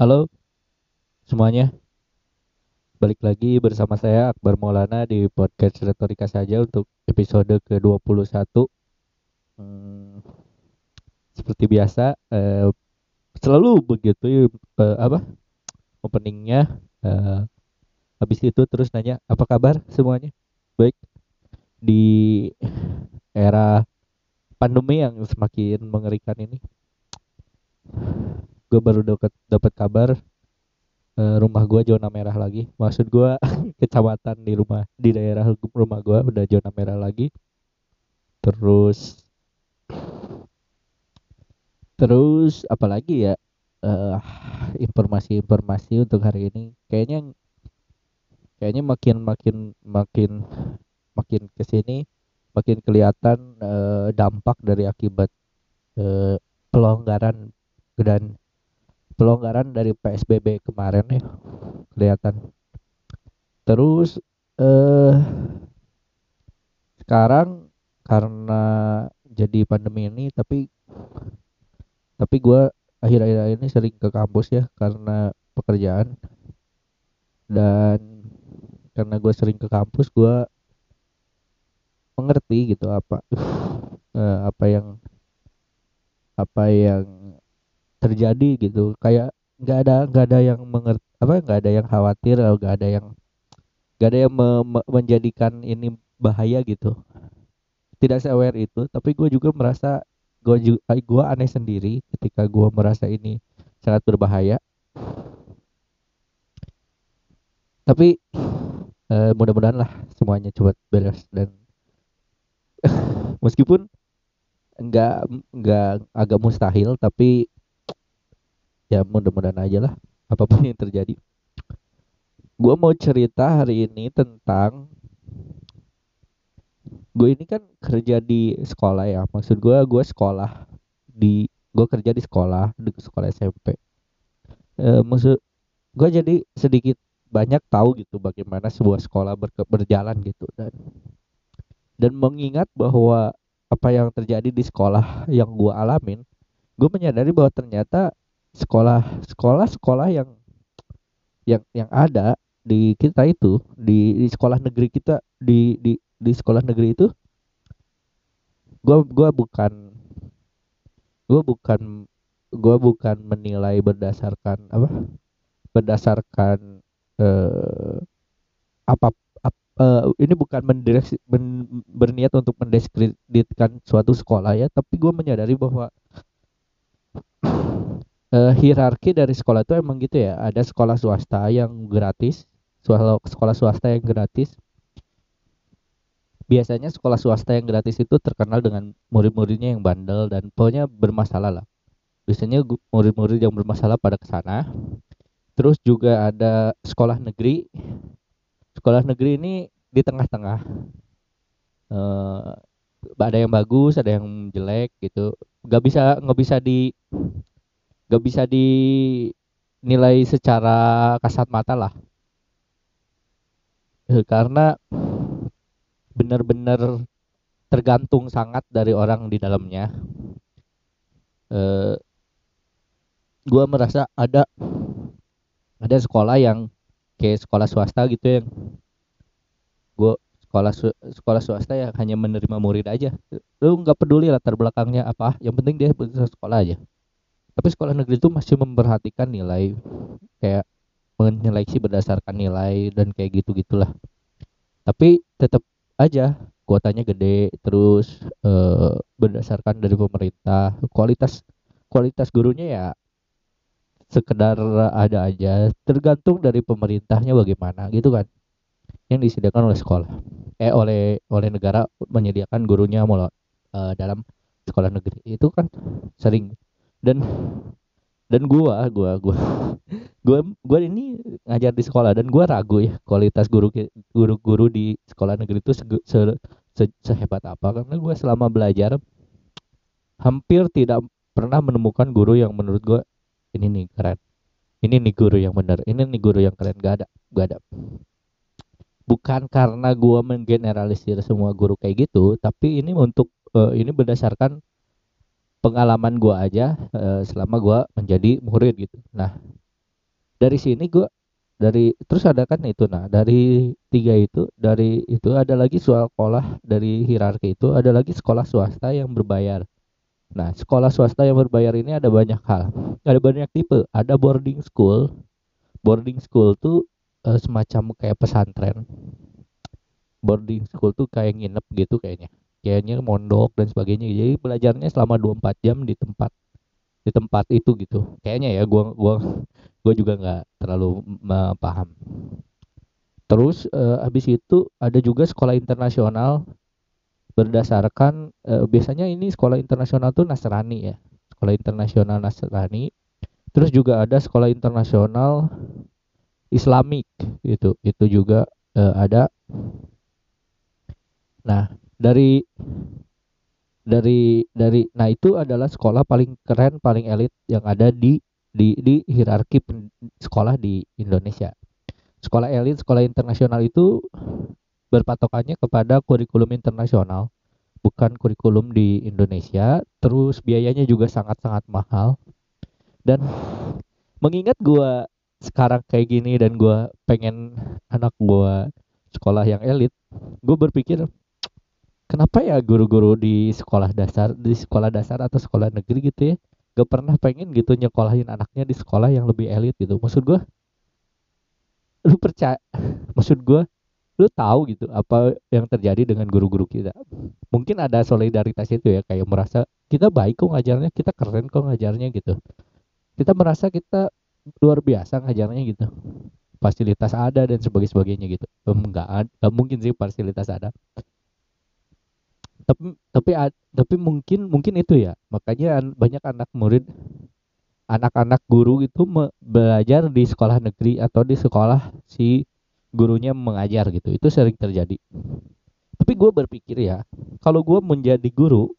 Halo semuanya. Balik lagi bersama saya Akbar Maulana di podcast Retorika saja untuk episode ke-21. Hmm, Seperti biasa eh, Selalu begitu eh, apa openingnya eh, Habis itu terus nanya apa kabar semuanya? Baik di era pandemi yang semakin mengerikan ini gue baru dapat dapat kabar uh, rumah gue zona merah lagi. Maksud gue kecamatan di rumah di daerah rumah gue udah zona merah lagi. Terus terus apalagi ya? Uh, informasi-informasi untuk hari ini. Kayaknya kayaknya makin makin makin makin ke sini makin kelihatan uh, dampak dari akibat uh, pelonggaran dan pelonggaran dari PSBB kemarin ya kelihatan. Terus eh sekarang karena jadi pandemi ini tapi tapi gue akhir-akhir ini sering ke kampus ya karena pekerjaan dan karena gue sering ke kampus gue mengerti gitu apa uh, apa yang apa yang terjadi gitu. Kayak nggak ada nggak ada yang mengerti apa nggak ada yang khawatir atau nggak ada yang nggak ada yang me, me, menjadikan ini bahaya gitu. Tidak se aware itu tapi gue juga merasa gue juga gue aneh sendiri ketika gue merasa ini sangat berbahaya. Tapi uh, mudah-mudahan lah semuanya cepat beres dan meskipun enggak enggak agak mustahil tapi ya mudah-mudahan aja lah apa pun yang terjadi. Gue mau cerita hari ini tentang gue ini kan kerja di sekolah ya. Maksud gue gue sekolah di gue kerja di sekolah di sekolah SMP e, maksud gue jadi sedikit banyak tahu gitu bagaimana sebuah sekolah ber berjalan gitu dan dan mengingat bahwa apa yang terjadi di sekolah yang gue alamin gue menyadari bahwa ternyata sekolah sekolah sekolah yang yang yang ada di kita itu di, di sekolah negeri kita di di di sekolah negeri itu gua gua bukan gua bukan gua bukan menilai berdasarkan apa berdasarkan eh, apa ap, uh, ini bukan mendireksi, men, berniat untuk mendiskreditkan suatu sekolah ya tapi gue menyadari bahwa uh, hierarki dari sekolah itu emang gitu ya. Ada sekolah swasta yang gratis sekolah swasta yang gratis. Biasanya sekolah swasta yang gratis itu terkenal dengan murid-muridnya yang bandel dan pokoknya bermasalah lah. Biasanya murid-murid yang bermasalah pada ke sana terus juga ada sekolah negeri. Sekolah negeri ini di tengah-tengah. Uh, ada yang bagus ada yang jelek gitu. Nggak bisa nggak bisa di gak bisa dinilai secara kasat mata lah. Eh, karena benar-benar tergantung sangat dari orang di dalamnya. Eh, gue merasa ada ada sekolah yang kayak sekolah swasta gitu yang gue sekolah su sekolah swasta yang hanya menerima murid aja. Lu nggak peduli latar belakangnya apa yang penting dia sekolah aja tapi sekolah negeri itu masih memperhatikan nilai kayak menyeleksi berdasarkan nilai dan kayak gitu gitulah tapi tetap aja kuotanya gede terus eh, berdasarkan dari pemerintah kualitas kualitas gurunya ya sekedar ada aja. Tergantung dari pemerintahnya bagaimana gitu kan yang disediakan oleh sekolah. Eh oleh oleh negara menyediakan gurunya mulai uh, dalam sekolah negeri. Itu kan sering dan dan gua gua gua gua gua ini ngajar di sekolah dan gua ragu ya kualitas guru guru guru di sekolah negeri itu se, se, se, sehebat apa. Karena gua selama belajar hampir tidak pernah menemukan guru yang menurut gua ini nih keren. Ini nih guru yang benar ini nih guru yang keren. Gak ada gak ada. Bukan karena gua menggeneralisir semua guru kayak gitu tapi ini untuk uh, ini berdasarkan pengalaman gue aja uh, selama gue menjadi murid gitu. Nah dari sini gue dari terus ada kan itu nah dari tiga itu dari itu ada lagi sekolah dari hierarki itu ada lagi sekolah swasta yang berbayar. Nah sekolah swasta yang berbayar ini ada banyak hal ada banyak tipe. Ada boarding school. Boarding school tuh uh, semacam kayak pesantren. Boarding school tuh kayak nginep gitu kayaknya kayaknya mondok dan sebagainya. Jadi belajarnya selama 24 jam di tempat di tempat itu gitu. Kayaknya ya gua gua gua juga nggak terlalu paham. Terus uh, habis itu ada juga sekolah internasional berdasarkan uh, biasanya ini sekolah internasional tuh Nasrani ya. Sekolah internasional Nasrani. Terus juga ada sekolah internasional Islamik gitu. Itu juga uh, ada. Nah dari dari dari nah itu adalah sekolah paling keren paling elit yang ada di di di hierarki sekolah di Indonesia. Sekolah elit sekolah internasional itu berpatokannya kepada kurikulum internasional bukan kurikulum di Indonesia. Terus biayanya juga sangat-sangat mahal. Dan mengingat gua sekarang kayak gini dan gua pengen anak gua sekolah yang elit gue berpikir kenapa ya guru-guru di sekolah dasar di sekolah dasar atau sekolah negeri gitu ya gak pernah pengen gitu nyekolahin anaknya di sekolah yang lebih elit gitu? Maksud gue lu percaya maksud gue lu tahu gitu apa yang terjadi dengan guru-guru kita? Mungkin ada solidaritas itu ya kayak merasa kita baik kok ngajarnya kita keren kok ngajarnya gitu. Kita merasa kita luar biasa ngajarnya gitu. Fasilitas ada dan sebagainya gitu. Enggak, mungkin sih fasilitas ada tapi tapi tapi mungkin mungkin itu ya. Makanya banyak anak murid anak-anak guru itu belajar di sekolah negeri atau di sekolah si gurunya mengajar gitu. Itu sering terjadi. Tapi gue berpikir ya kalau gue menjadi guru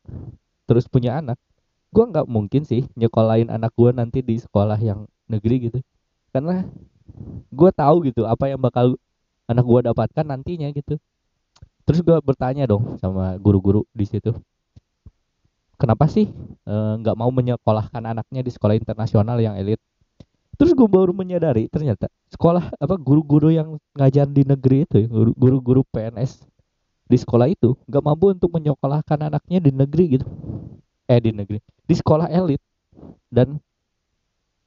terus punya anak gue nggak mungkin sih nyekolahin anak gue nanti di sekolah yang negeri gitu. Karena gue tahu gitu apa yang bakal anak gue dapatkan nantinya gitu terus gue bertanya dong sama guru-guru di situ kenapa sih eh, nggak e, mau menyekolahkan anaknya di sekolah internasional yang elit? Terus gue baru menyadari ternyata sekolah apa guru-guru yang ngajar di negeri itu guru-guru PNS di sekolah itu nggak mampu untuk menyekolahkan anaknya di negeri gitu. Eh di negeri di sekolah elit. Dan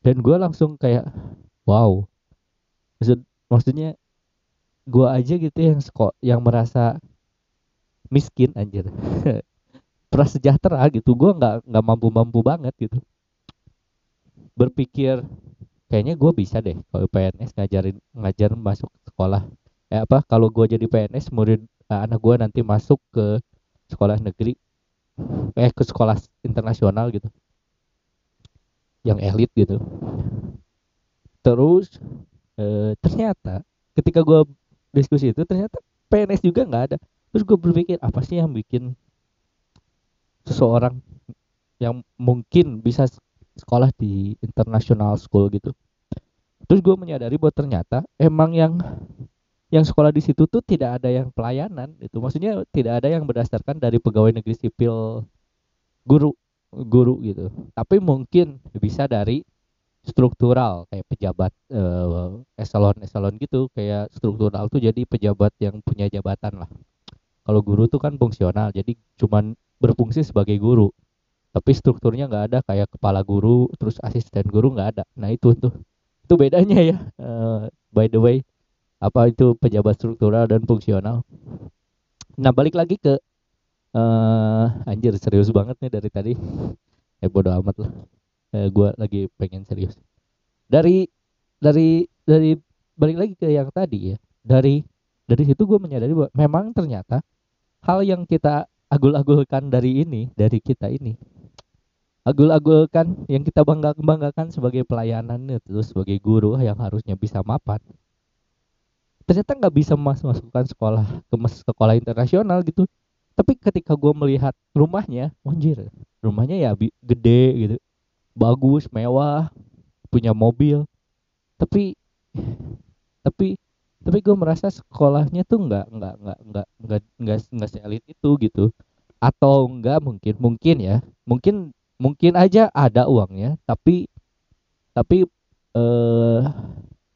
dan gue langsung kayak wow. Maksud maksudnya gua aja gitu yang sekolah yang merasa miskin anjir. Prasejahtera gitu. Gua nggak nggak mampu mampu banget gitu. Berpikir kayaknya gue bisa deh kalau PNS ngajarin ngajar masuk sekolah. Eh apa kalau gue jadi PNS murid uh, anak gue nanti masuk ke sekolah negeri eh ke sekolah internasional gitu. Yang elit gitu. Terus eh, ternyata ketika gue diskusi itu ternyata PNS juga nggak ada. Terus gue berpikir apa sih yang bikin seseorang yang mungkin bisa sekolah di international school gitu? Terus gue menyadari bahwa ternyata emang yang yang sekolah di situ tuh tidak ada yang pelayanan itu maksudnya tidak ada yang berdasarkan dari pegawai negeri sipil guru guru gitu. Tapi mungkin bisa dari struktural kayak pejabat uh, eselon eselon gitu kayak struktural tuh jadi pejabat yang punya jabatan lah. Kalau guru tuh kan fungsional jadi cuman berfungsi sebagai guru. Tapi strukturnya nggak ada kayak kepala guru terus asisten guru nggak ada. Nah itu tuh. Itu bedanya ya. Uh, by the way apa itu pejabat struktural dan fungsional? Nah balik lagi ke uh, anjir serius banget nih dari tadi. Ya bodo amat lah eh, gue lagi pengen serius. Dari dari dari balik lagi ke yang tadi ya. Dari dari situ gue menyadari bahwa memang ternyata hal yang kita agul-agulkan dari ini dari kita ini agul-agulkan yang kita bangga banggakan sebagai pelayanan itu sebagai guru yang harusnya bisa mapan ternyata nggak bisa masuk masukkan sekolah ke sekolah internasional gitu. Tapi ketika gue melihat rumahnya anjir rumahnya ya gede gitu bagus mewah punya mobil. Tapi tapi tapi gue merasa sekolahnya tuh nggak nggak nggak nggak nggak nggak nggak seelit itu gitu. Atau enggak mungkin mungkin ya. Mungkin mungkin aja ada uangnya tapi tapi eh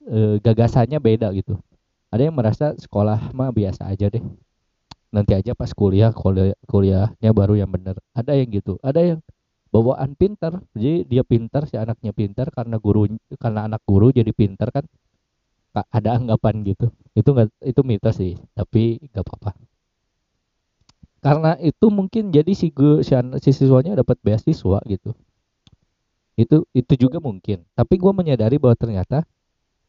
eh, gagasannya beda gitu. Ada yang merasa sekolah mah biasa aja deh. Nanti aja pas kuliah kuliah kuliahnya baru yang bener. Ada yang gitu. Ada yang bawaan pintar. Jadi dia pintar si anaknya pintar karena guru karena anak guru jadi pintar kan ada anggapan gitu. Itu enggak itu mitos sih tapi nggak apa-apa. Karena itu mungkin jadi si gue si, si siswanya dapat beasiswa gitu. Itu itu juga mungkin. Tapi gue menyadari bahwa ternyata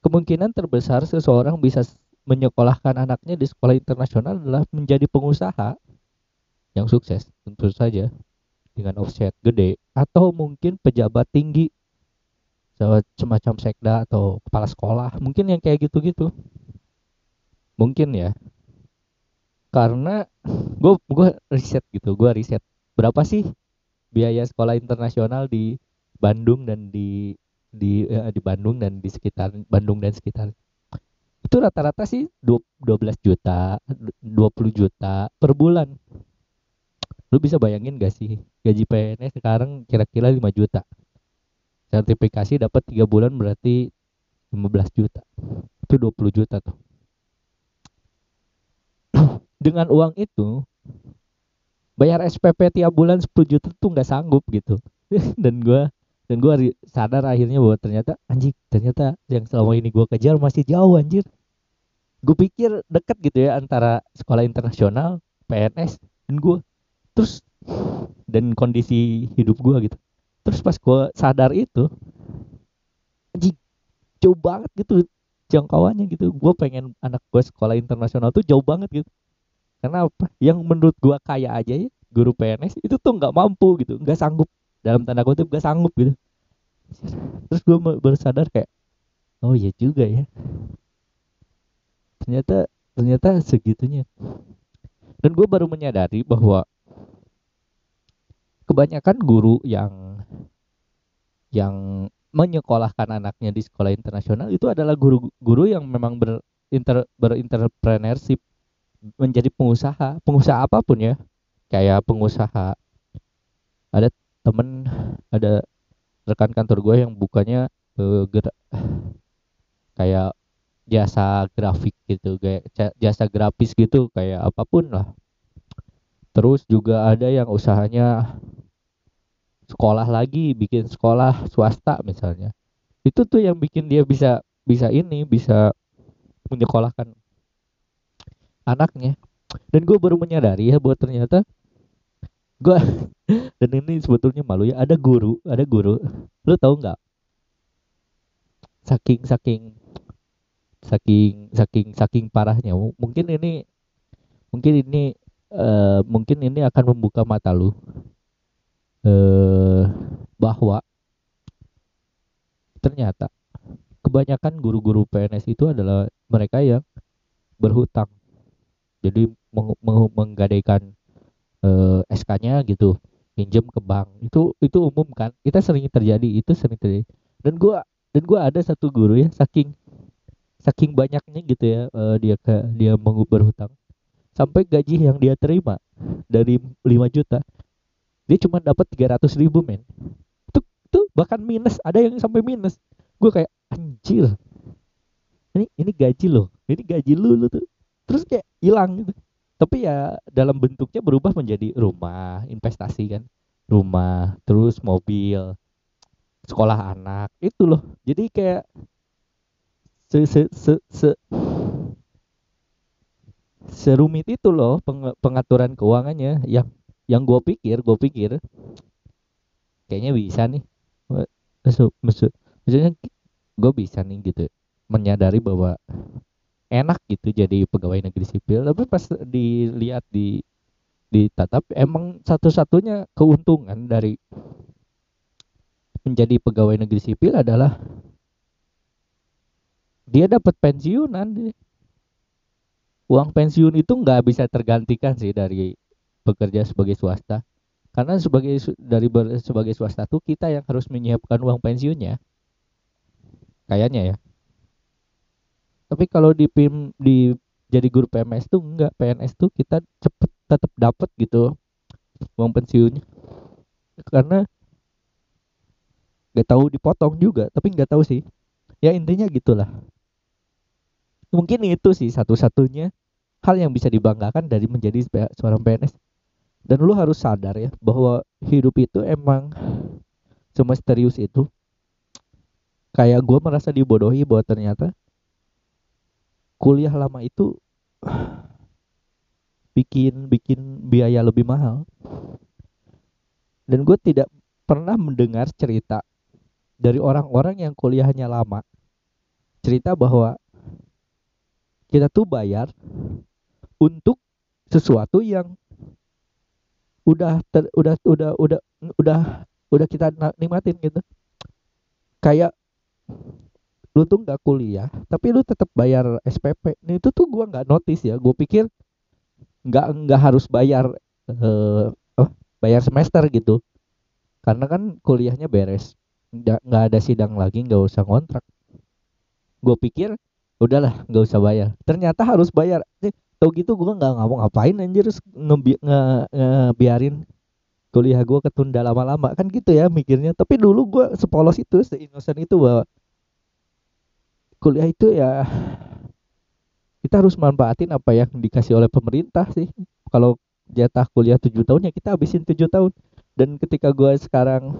kemungkinan terbesar seseorang bisa menyekolahkan anaknya di sekolah internasional adalah menjadi pengusaha yang sukses tentu saja dengan offset gede atau mungkin pejabat tinggi semacam sekda atau kepala sekolah mungkin yang kayak gitu-gitu. Mungkin ya. Karena gue gue riset gitu gue riset berapa sih biaya sekolah internasional di Bandung dan di di eh, di Bandung dan di sekitar Bandung dan sekitar. Itu rata-rata sih 12 juta 20 juta per bulan lu bisa bayangin gak sih gaji PNS sekarang kira-kira 5 juta? Sertifikasi dapat 3 bulan berarti 15 juta. Itu 20 juta tuh. Dengan uang itu bayar SPP tiap bulan 10 juta tuh nggak sanggup gitu. Dan gue dan gue sadar akhirnya bahwa ternyata anjing ternyata yang selama ini gue kejar masih jauh anjir. Gue pikir deket gitu ya antara sekolah internasional PNS dan gue terus dan kondisi hidup gue gitu. Terus pas gue sadar itu anjing jauh banget gitu jangkauannya gitu. Gue pengen anak gue sekolah internasional tuh jauh banget gitu. Karena apa? Yang menurut gue kaya aja ya guru PNS itu tuh nggak mampu gitu nggak sanggup. Dalam tanda kutip gak sanggup gitu. Terus gue bersadar kayak oh iya juga ya. Ternyata ternyata segitunya. Dan gue baru menyadari bahwa kebanyakan guru yang yang menyekolahkan anaknya di sekolah internasional itu adalah guru-guru yang memang berinter berentrepreneurship menjadi pengusaha pengusaha apa pun ya. Kayak pengusaha ada temen ada rekan kantor gue yang bukannya uh, gerak kayak jasa grafik gitu kayak jasa grafis gitu kayak apa pun lah terus juga ada yang usahanya sekolah lagi bikin sekolah swasta misalnya. Itu tuh yang bikin dia bisa bisa ini bisa menyekolahkan anaknya. Dan gue baru menyadari ya bahwa ternyata gue dan ini sebetulnya malu ya ada guru ada guru. Lu tahu nggak? Saking saking saking saking saking parahnya. Mungkin ini mungkin ini uh, mungkin ini akan membuka mata lu uh, bahwa ternyata kebanyakan guru-guru PNS itu adalah mereka yang berhutang. Jadi meng meng menggadaikan uh, eh, SK-nya gitu pinjam ke bank. Itu itu umum kan? Kita sering terjadi itu sering terjadi. Dan gua dan gua ada satu guru ya saking saking banyaknya gitu ya uh, dia ke dia mengubah hutang sampai gaji yang dia terima dari 5 juta. Dia cuma dapat 300 ribu men. Itu tuh bahkan minus. Ada yang sampai minus. Gue kayak anjir. Ini ini gaji loh. Ini gaji lu lu tuh. Terus kayak hilang gitu. Tapi ya dalam bentuknya berubah menjadi rumah investasi kan. Rumah terus mobil sekolah anak itu loh. Jadi kayak se se se, se serumit itu loh peng, pengaturan keuangannya. Yang yang gue pikir gue pikir kayaknya bisa nih. Masuk masuk maksudnya gue bisa nih gitu menyadari bahwa enak gitu jadi pegawai negeri sipil. Tapi pas dilihat di di tatap emang satu-satunya keuntungan dari menjadi pegawai negeri sipil adalah dia dapat pensiunan uang pensiun itu nggak bisa tergantikan sih dari bekerja sebagai swasta. Karena sebagai dari sebagai swasta tuh kita yang harus menyiapkan uang pensiunnya. Kayaknya ya. Tapi kalau di PIM di jadi guru PMS tuh enggak PNS tuh kita cepet tetap dapat gitu uang pensiunnya. Karena nggak tahu dipotong juga tapi nggak tahu sih. Ya intinya gitulah mungkin itu sih satu-satunya hal yang bisa dibanggakan dari menjadi seorang PNS dan lu harus sadar ya bahwa hidup itu emang semisterius itu. Kayak gue merasa dibodohi bahwa ternyata kuliah lama itu bikin bikin biaya lebih mahal. Dan gue tidak pernah mendengar cerita dari orang-orang yang kuliahnya lama cerita bahwa kita tuh bayar untuk sesuatu yang udah ter, udah udah udah udah udah kita nikmatin gitu. Kayak lu tuh nggak kuliah tapi lu tetap bayar SPP nah, itu tuh gua nggak notice ya. Gue pikir nggak nggak harus bayar uh, oh, bayar semester gitu. Karena kan kuliahnya beres. Nggak nggak ada sidang lagi nggak usah kontrak gue pikir udahlah nggak usah bayar. Ternyata harus bayar. Tau gitu gue nggak ngomong ngapain anjir ngebi nge, ngebiarin kuliah gue ketunda lama-lama. Kan gitu ya mikirnya. Tapi dulu gue sepolos itu seinosen itu bahwa kuliah itu ya kita harus manfaatin apa yang dikasih oleh pemerintah sih. Kalau jatah kuliah tujuh tahun ya kita habisin tujuh tahun. Dan ketika gue sekarang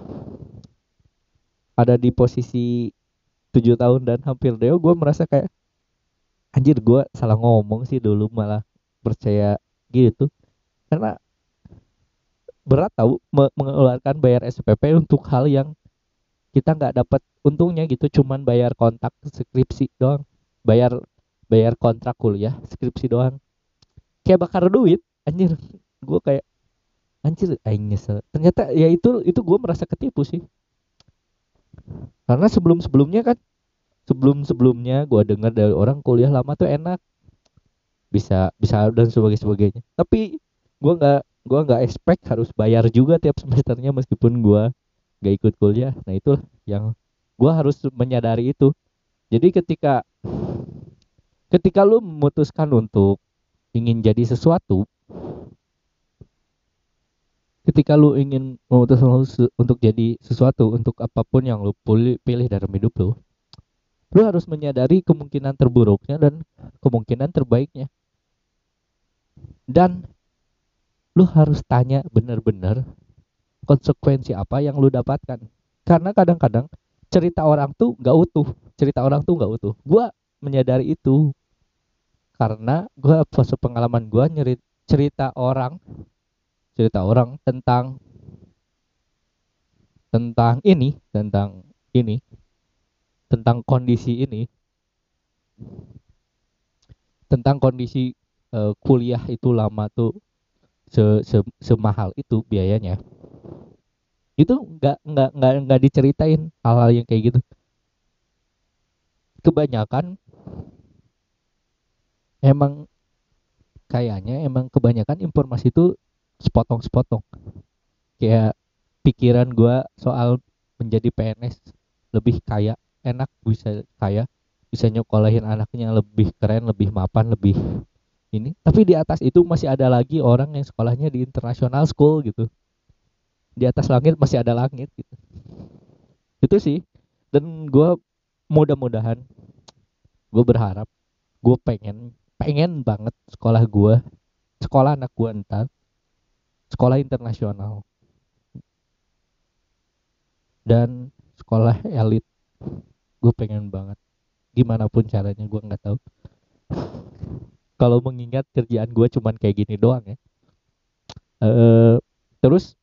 ada di posisi tujuh tahun dan hampir deo gue merasa kayak anjir gue salah ngomong sih dulu malah percaya gitu. Karena berat tahu mengeluarkan bayar SPP untuk hal yang kita nggak dapat untungnya gitu cuman bayar kontak skripsi doang. Bayar bayar kontrak kuliah skripsi doang. Kayak bakar duit anjir. Gue kayak anjir aing nyesel. Ternyata ya itu itu gue merasa ketipu sih. Karena sebelum sebelumnya kan sebelum sebelumnya gue dengar dari orang kuliah lama tuh enak. Bisa bisa dan sebagainya sebagainya tapi gue nggak gue nggak expect harus bayar juga tiap semesternya meskipun gue nggak ikut kuliah. Nah itu yang gue harus menyadari itu. Jadi ketika ketika lu memutuskan untuk ingin jadi sesuatu ketika lu ingin memutuskan untuk jadi sesuatu untuk apa pun yang lu pilih dalam hidup lu lu harus menyadari kemungkinan terburuknya dan kemungkinan terbaiknya. Dan lu harus tanya benar-benar konsekuensi apa yang lu dapatkan. Karena kadang-kadang cerita orang tuh gak utuh. Cerita orang tuh gak utuh. Gua menyadari itu. Karena gua fase pengalaman gua nyerit cerita orang cerita orang tentang tentang ini tentang ini tentang kondisi ini tentang kondisi uh, kuliah itu lama tuh se, se semahal itu biayanya. Itu nggak nggak nggak nggak diceritain hal-hal yang kayak gitu. Kebanyakan emang kayaknya emang kebanyakan informasi itu sepotong-sepotong. Kayak pikiran gue soal menjadi PNS lebih kaya enak bisa kaya bisa nyokolahin anaknya lebih keren lebih mapan lebih ini. Tapi di atas itu masih ada lagi orang yang sekolahnya di international school gitu. Di atas langit masih ada langit gitu. Itu sih. Dan gue mudah-mudahan gue berharap gue pengen pengen banget sekolah gue sekolah anak gue entar sekolah internasional. Dan sekolah elit gue pengen banget. Gimana pun caranya gue nggak tahu. Kalau mengingat kerjaan gue cuman kayak gini doang ya. Uh, terus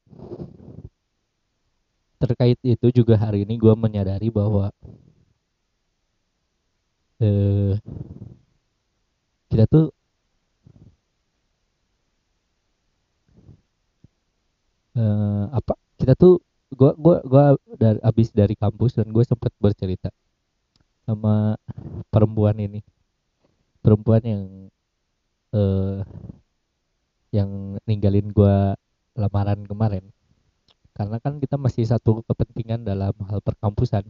terkait itu juga hari ini gue menyadari bahwa uh, kita tuh uh, apa kita tuh gua gua gua dari abis dari kampus dan gue sempet bercerita sama perempuan ini. Perempuan yang uh, yang ninggalin gua lamaran kemarin. Karena kan kita masih satu kepentingan dalam hal perkampusan.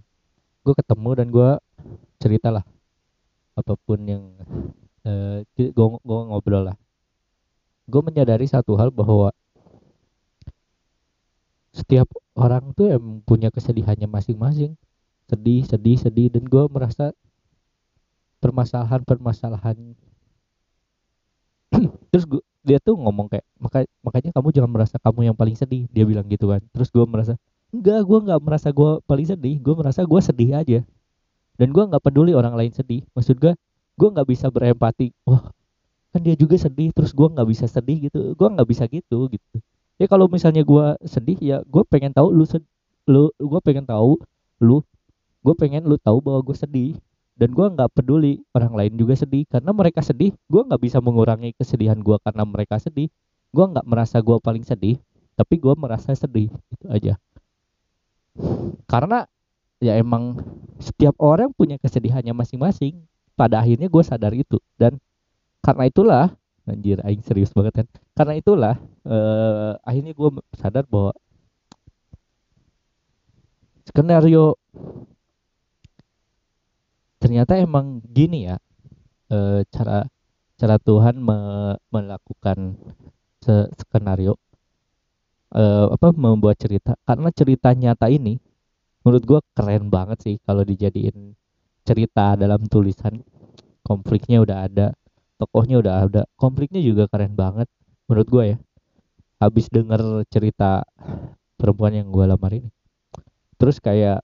Gue ketemu dan gue ceritalah apa pun yang uh, eh, gue ngobrol lah. Gue menyadari satu hal bahwa setiap orang tuh em punya kesedihannya masing-masing sedih sedih sedih dan gue merasa permasalahan-permasalahan. Terus gua, dia tuh ngomong kayak maka makanya kamu jangan merasa kamu yang paling sedih dia bilang gitu kan. Terus gue merasa enggak gue nggak merasa gue paling sedih gue merasa gue sedih aja. Dan gue nggak peduli orang lain sedih. Maksud gue gue nggak bisa berempati wah kan dia juga sedih terus gue nggak bisa sedih gitu. Gue nggak bisa gitu gitu. Ya kalau misalnya gue sedih ya gue pengen tahu lu lu gue pengen tahu lu gue pengen lu tahu bahwa gue sedih. Dan gue nggak peduli orang lain juga sedih. Karena mereka sedih gue nggak bisa mengurangi kesedihan gue karena mereka sedih. Gue nggak merasa gue paling sedih tapi gue merasa sedih. Itu aja. Karena ya emang setiap orang punya kesedihannya masing-masing. Pada akhirnya gue sadar itu. Dan karena itulah anjir aing serius banget kan. Karena itulah eh, akhirnya gue sadar bahwa skenario ternyata emang gini ya eh, cara cara Tuhan me, melakukan se skenario eh, apa membuat cerita. Karena cerita nyata ini menurut gue keren banget sih kalau dijadiin cerita dalam tulisan. Konfliknya udah ada tokohnya udah ada konfliknya juga keren banget menurut gue ya. Habis denger cerita perempuan yang gue lamar ini. Terus kayak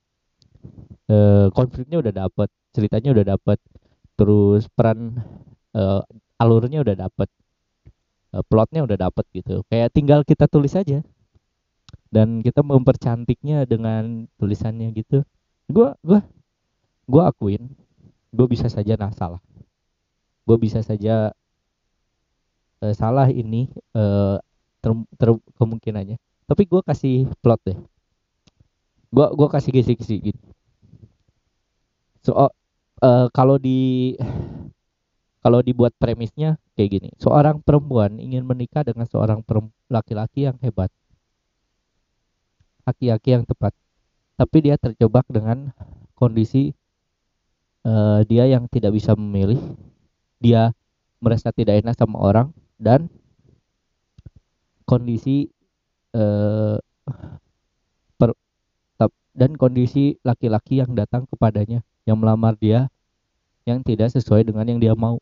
eh, konfliknya udah dapet ceritanya udah dapet. Terus peran eh, alurnya udah dapet. Eh, plotnya udah dapet gitu. Kayak tinggal kita tulis aja. Dan kita mempercantiknya dengan tulisannya gitu. Gua gua gua akuin gue bisa saja nah salah. Gue bisa saja eh, salah ini eh, ter, ter kemungkinannya. Tapi gue kasih plot deh. Gue gua kasih kisi-kisi gitu. So eh, kalau di kalau dibuat premisnya kayak gini. Seorang perempuan ingin menikah dengan seorang laki-laki yang hebat. Laki-laki yang tepat. Tapi dia terjebak dengan kondisi eh, dia yang tidak bisa memilih. Dia merasa tidak enak sama orang dan kondisi eh, per, dan kondisi laki-laki yang datang kepadanya yang melamar dia yang tidak sesuai dengan yang dia mau.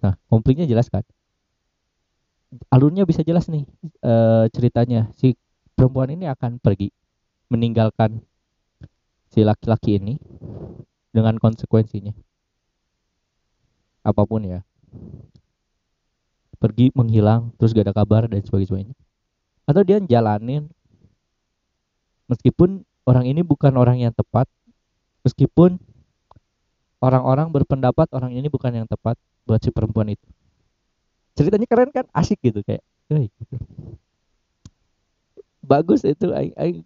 Nah, konfliknya jelas kan? Alurnya bisa jelas nih eh, ceritanya. Si perempuan ini akan pergi meninggalkan si laki-laki ini dengan konsekuensinya. Apa pun ya. Pergi menghilang terus gak ada kabar dan sebagainya. Atau dia jalanin meskipun orang ini bukan orang yang tepat, meskipun orang-orang berpendapat orang ini bukan yang tepat buat si perempuan itu. Ceritanya keren kan, asik gitu kayak, "Hei, gitu. Bagus itu,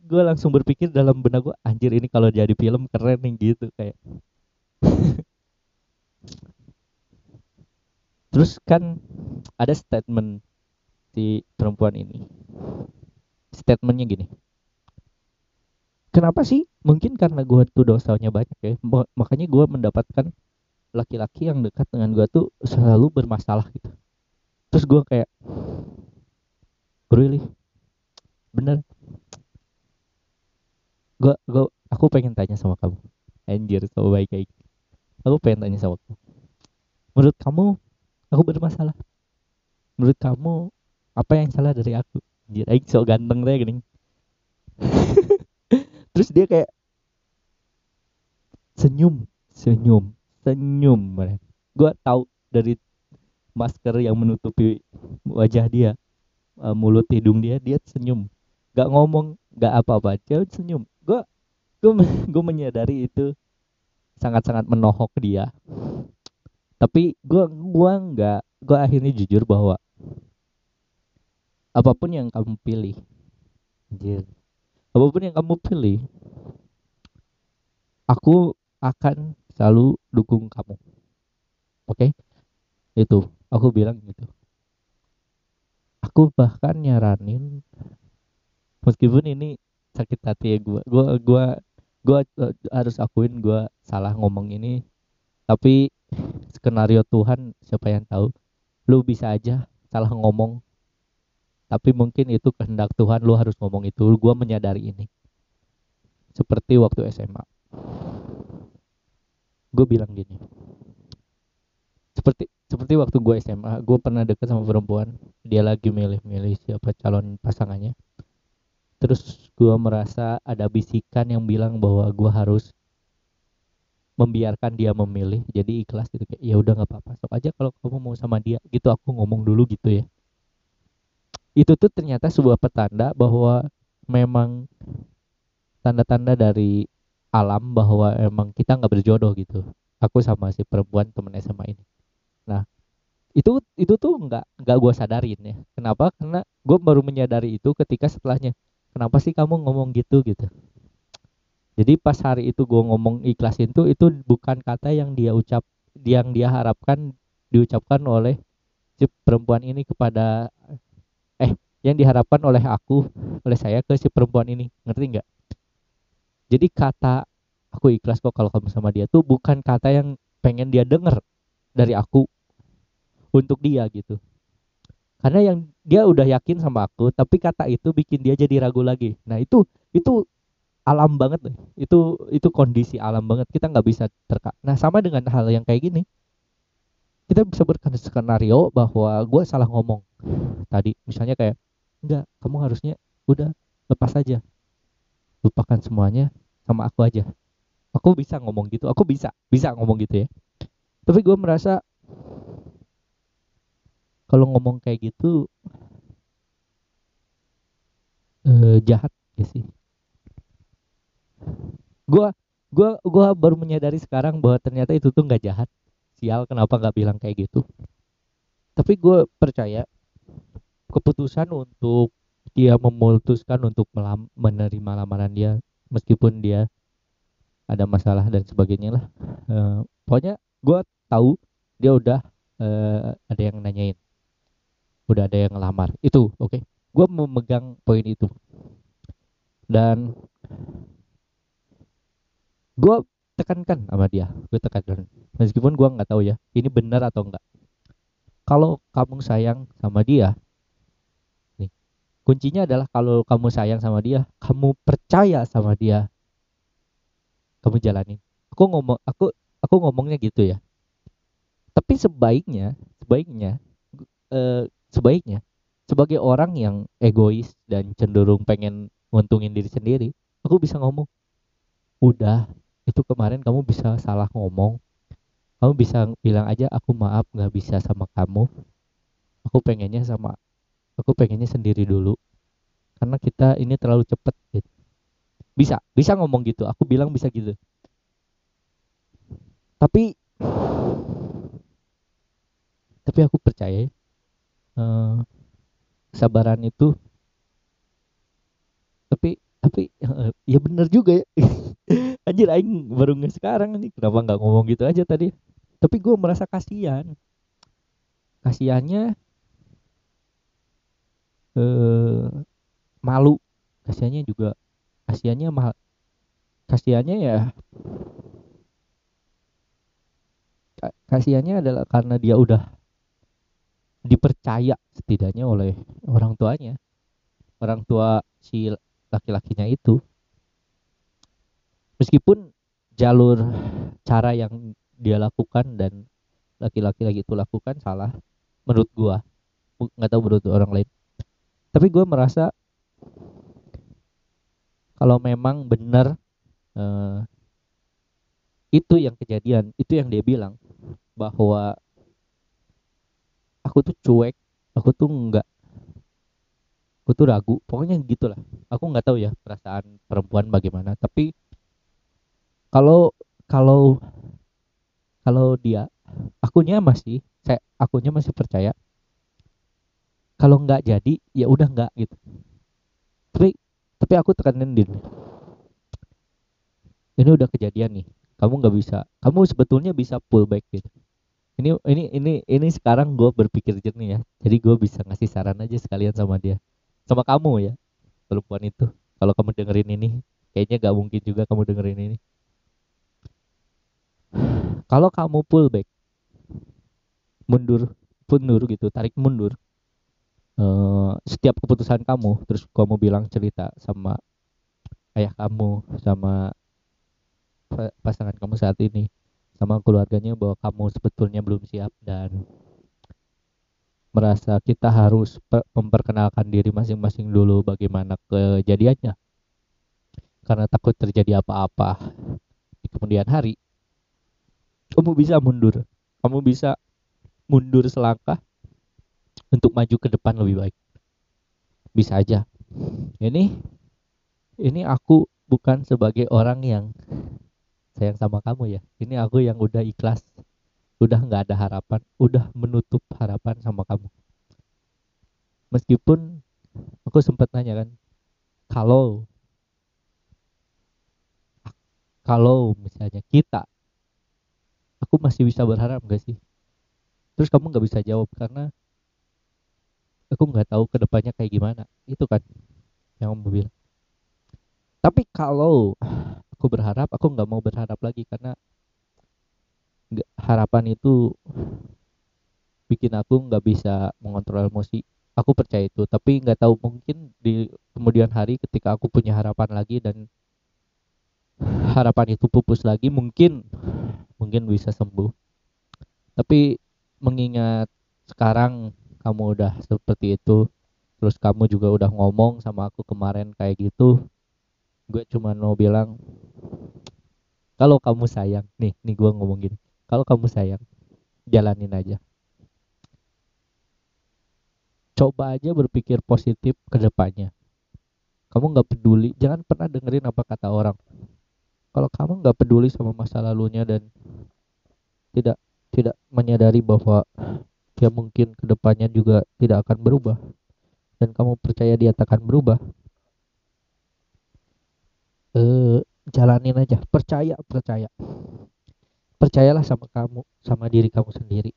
gue langsung berpikir dalam benak gue, anjir ini kalau jadi film keren nih gitu kayak. Terus kan ada statement si perempuan ini. Statementnya gini. Kenapa sih? Mungkin karena gue tuh dosanya banyak ya. Ma- Makanya gue mendapatkan laki-laki yang dekat dengan gue tuh selalu bermasalah gitu. Terus gue kayak, really? Bener? Gue, gue, aku pengen tanya sama kamu. Anjir, so baik kayak. Aku pengen tanya sama kamu. Menurut kamu, aku bermasalah? Menurut kamu, apa yang salah dari aku? Anjir, aing so ganteng deh gini. Terus dia kayak senyum, senyum, senyum. Gue tahu dari masker yang menutupi wajah dia, eh, mulut hidung dia, dia senyum. Gak ngomong, gak apa-apa, dia senyum. Gue, gue, gue menyadari itu sangat-sangat menohok dia. Tapi gue, gua nggak, gue akhirnya jujur bahwa apa pun yang kamu pilih, anjir, apa pun yang kamu pilih, aku akan selalu dukung kamu. Oke? Itu, aku bilang gitu. Aku bahkan nyaranin meskipun ini sakit hati ya gua. Gua gua gua eh, harus akuin gua salah ngomong ini. Tapi skenario Tuhan siapa yang tahu. Lu bisa aja salah ngomong. Tapi mungkin itu kehendak Tuhan lu harus ngomong itu. Gua menyadari ini. Seperti waktu SMA. Gue bilang gini. seperti seperti waktu gue SMA gue pernah deket sama perempuan dia lagi milih-milih siapa calon pasangannya terus gue merasa ada bisikan yang bilang bahwa gue harus membiarkan dia memilih jadi ikhlas gitu kayak ya udah nggak apa-apa sok aja kalau kamu mau sama dia gitu aku ngomong dulu gitu ya itu tuh ternyata sebuah petanda bahwa memang tanda-tanda dari alam bahwa emang kita nggak berjodoh gitu. Aku sama si perempuan temen SMA ini. Nah itu itu tuh nggak nggak gue sadarin ya. Kenapa? Karena gue baru menyadari itu ketika setelahnya. Kenapa sih kamu ngomong gitu gitu? Jadi pas hari itu gue ngomong ikhlasin tuh itu bukan kata yang dia ucap yang dia harapkan diucapkan oleh si perempuan ini kepada yang diharapkan oleh aku oleh saya ke si perempuan ini. Ngerti nggak? Jadi kata aku ikhlas kok kalau kamu sama dia tuh bukan kata yang pengen dia denger dari aku untuk dia gitu. Karena yang dia udah yakin sama aku tapi kata itu bikin dia jadi ragu lagi. Nah itu itu alam banget nih itu itu kondisi alam banget. Kita nggak bisa terka nah sama dengan hal yang kayak gini. Kita bisa skenario bahwa gue salah ngomong tadi. Misalnya kayak enggak kamu harusnya udah lepas aja. Lupakan semuanya sama aku aja. Aku bisa ngomong gitu aku bisa bisa ngomong gitu ya. Tapi gue merasa kalau ngomong kayak gitu eh, jahat ya sih. Gua gua gua baru menyadari sekarang bahwa ternyata itu tuh nggak jahat. Sial kenapa nggak bilang kayak gitu? Tapi gue percaya keputusan untuk dia memutuskan untuk melam, menerima lamaran dia meskipun dia ada masalah dan sebagainya lah. Uh, pokoknya gue tahu dia udah uh, ada yang nanyain. Udah ada yang ngelamar. Itu oke. Okay? gue memegang poin itu. Dan gue tekankan sama dia. Gue tekankan. Meskipun gue nggak tahu ya ini benar atau enggak kalau kamu sayang sama dia kuncinya adalah kalau kamu sayang sama dia kamu percaya sama dia kamu jalanin. Aku ngomong aku aku ngomongnya gitu ya. Tapi sebaiknya sebaiknya eh, sebaiknya sebagai orang yang egois dan cenderung pengen nguntungin diri sendiri aku bisa ngomong udah itu kemarin kamu bisa salah ngomong. Kamu bisa bilang aja aku maaf nggak bisa sama kamu. Aku pengennya sama aku pengennya sendiri dulu. Karena kita ini terlalu cepet gitu. bisa bisa ngomong gitu. Aku bilang bisa gitu. Tapi tapi aku percaya uh, sabaran itu tapi tapi ya bener juga ya. Anjir aing baru nggak sekarang nih kenapa nggak ngomong gitu aja tadi? Tapi gue merasa kasihan. Kasihannya eh malu. Kasihannya juga kasihannya mal kasihannya ya kasihannya adalah karena dia udah dipercaya setidaknya oleh orang tuanya orang tua si laki-lakinya itu. Meskipun jalur cara yang dia lakukan dan laki-laki lagi itu lakukan salah menurut gua. Nggak tahu menurut orang lain tapi gua merasa kalau memang benar uh, itu yang kejadian itu yang dia bilang bahwa aku tuh cuek aku tuh nggak aku tuh ragu pokoknya gitulah. Aku nggak tahu ya perasaan perempuan bagaimana tapi kalau kalau kalau dia akunya masih saya akunya masih percaya kalau nggak jadi ya udah nggak gitu. Tapi tapi aku tekanin din. Ini udah kejadian nih. Kamu nggak bisa kamu sebetulnya bisa pull back gitu. Ini ini ini ini sekarang gue berpikir jernih ya. Jadi gue bisa ngasih saran aja sekalian sama dia. Sama kamu ya perempuan itu. Kalau kamu dengerin ini kayaknya gak mungkin juga kamu dengerin ini. Kalau kamu pull back mundur mundur gitu tarik mundur uh, setiap keputusan kamu terus kamu bilang cerita sama ayah kamu sama pasangan kamu saat ini sama keluarganya bahwa kamu sebetulnya belum siap dan merasa kita harus memperkenalkan diri masing-masing dulu bagaimana kejadiannya. Karena takut terjadi apa-apa di kemudian hari kamu bisa mundur. Kamu bisa mundur selangkah untuk maju ke depan lebih baik. Bisa aja. Ini ini aku bukan sebagai orang yang sayang sama kamu ya. Ini aku yang udah ikhlas. Udah nggak ada harapan. Udah menutup harapan sama kamu. Meskipun aku sempat nanya kan kalau kalau misalnya kita aku masih bisa berharap gak sih? Terus kamu nggak bisa jawab karena aku nggak tahu ke depannya kayak gimana. Itu kan yang kamu bilang. Tapi kalau aku berharap aku nggak mau berharap lagi karena harapan itu bikin aku nggak bisa mengontrol emosi. Aku percaya itu tapi nggak tahu mungkin di kemudian hari ketika aku punya harapan lagi dan harapan itu pupus lagi mungkin mungkin bisa sembuh. Tapi mengingat sekarang kamu udah seperti itu terus kamu juga udah ngomong sama aku kemarin kayak gitu gue cuma mau bilang kalau kamu sayang nih nih gue ngomong gini kalau kamu sayang jalanin aja. Coba aja berpikir positif ke depannya. Kamu nggak peduli jangan pernah dengerin apa kata orang. Kalau kamu nggak peduli sama masa lalunya dan tidak tidak menyadari bahwa dia mungkin ke depannya juga tidak akan berubah. Dan kamu percaya dia akan berubah? Eh, jalanin aja. Percaya percaya. Percayalah sama kamu sama diri kamu sendiri.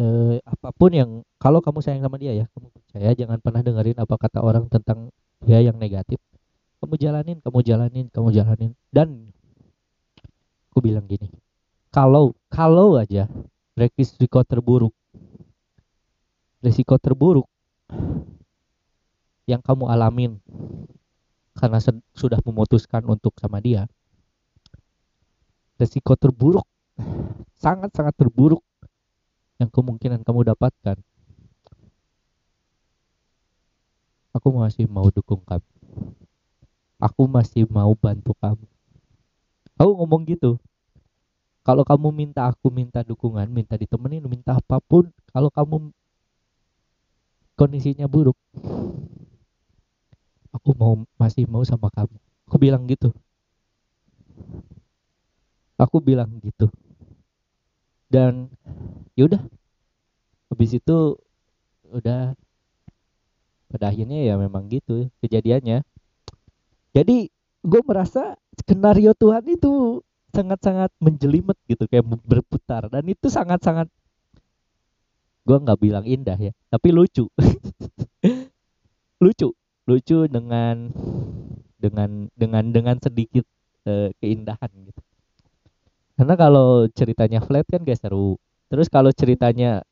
Eh, apa pun yang kalau kamu sayang sama dia ya kamu percaya. Jangan pernah dengerin apa kata orang tentang dia yang negatif. Kamu jalanin kamu jalanin kamu jalanin. Dan aku bilang gini. Kalau kalau aja resiko terburuk. Resiko terburuk yang kamu alamin karena sudah memutuskan untuk sama dia. Resiko terburuk sangat-sangat terburuk yang kemungkinan kamu dapatkan. Aku masih mau dukung kamu. Aku masih mau bantu kamu. Aku ngomong gitu kalau kamu minta aku minta dukungan minta ditemenin minta apa pun kalau kamu kondisinya buruk aku mau masih mau sama kamu. Aku bilang gitu. Aku bilang gitu. Dan yaudah habis itu udah. Pada akhirnya ya memang gitu kejadiannya. Jadi gue merasa skenario Tuhan itu sangat-sangat menjelimet gitu kayak berputar. Dan itu sangat-sangat gue nggak bilang indah ya tapi lucu. Lucu. Lucu dengan dengan dengan dengan sedikit uh, keindahan gitu. Karena kalau ceritanya flat kan gak seru. Terus kalau ceritanya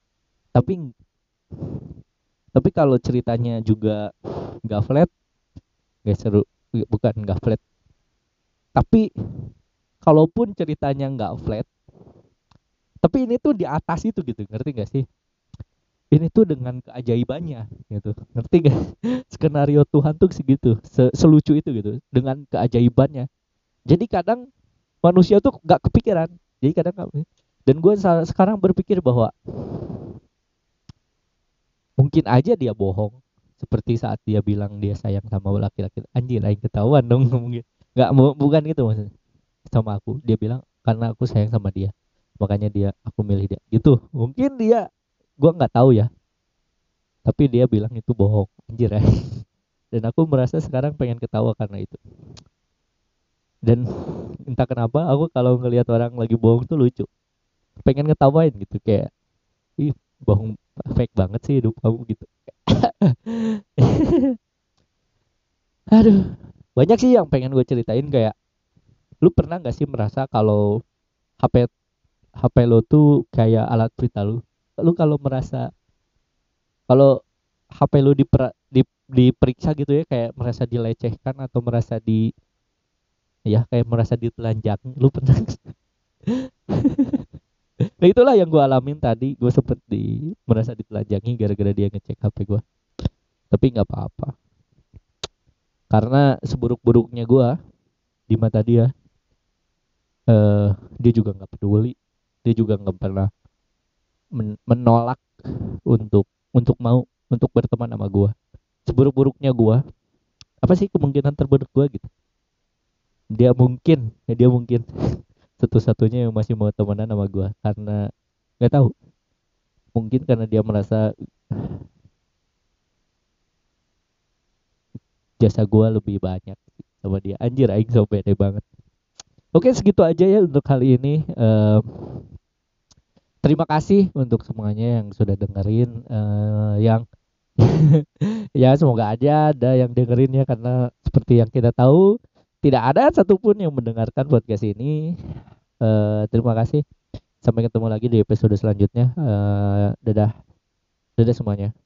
tapi tapi kalau ceritanya juga nggak flat gak seru bukan nggak flat. Tapi kalaupun ceritanya nggak flat tapi ini tuh di atas itu gitu ngerti gak sih? Ini tuh dengan keajaibannya gitu ngerti gak skenario Tuhan tuh segitu se selucu itu gitu dengan keajaibannya. Jadi kadang manusia tuh gak kepikiran jadi kadang gak, dan gue sekarang berpikir bahwa mungkin aja dia bohong seperti saat dia bilang dia sayang sama laki-laki anjir lain ketahuan dong mungkin nggak bukan gitu maksudnya sama aku. Dia bilang karena aku sayang sama dia makanya dia aku milih dia. Gitu. Mungkin dia gue nggak tahu ya. Tapi dia bilang itu bohong. Anjir ya. Dan aku merasa sekarang pengen ketawa karena itu. Dan entah kenapa aku kalau ngelihat orang lagi bohong tuh lucu. Pengen ngetawain gitu kayak ih bohong fake banget sih hidup kamu gitu. Aduh. Banyak sih yang pengen gue ceritain kayak lu pernah nggak sih merasa kalau HP HP lo tuh kayak alat berita lu? Lu kalau merasa kalau HP lu diper, di, diperiksa gitu ya kayak merasa dilecehkan atau merasa di ya kayak merasa ditelanjang lu pernah nah itulah yang gue alamin tadi gue sempet di merasa ditelanjangi gara-gara dia ngecek HP gue tapi nggak apa-apa. Karena seburuk-buruknya gue di mata dia uh, dia juga nggak peduli. Dia juga nggak pernah men menolak untuk untuk mau untuk berteman sama gue seburuk-buruknya gue apa sih kemungkinan terburuk gue gitu? Dia mungkin ya dia mungkin satu-satunya yang masih mau temenan sama gue karena nggak tahu. Mungkin karena dia merasa jasa gue lebih banyak sama dia. Anjir aing so banget oke segitu aja ya untuk kali ini. Uh, terima kasih untuk semuanya yang sudah dengerin uh, yang ya semoga aja ada yang dengerin ya karena seperti yang kita tahu tidak ada satupun yang mendengarkan podcast ini. Uh, terima kasih. Sampai ketemu lagi di episode selanjutnya. Uh, dadah. Dadah semuanya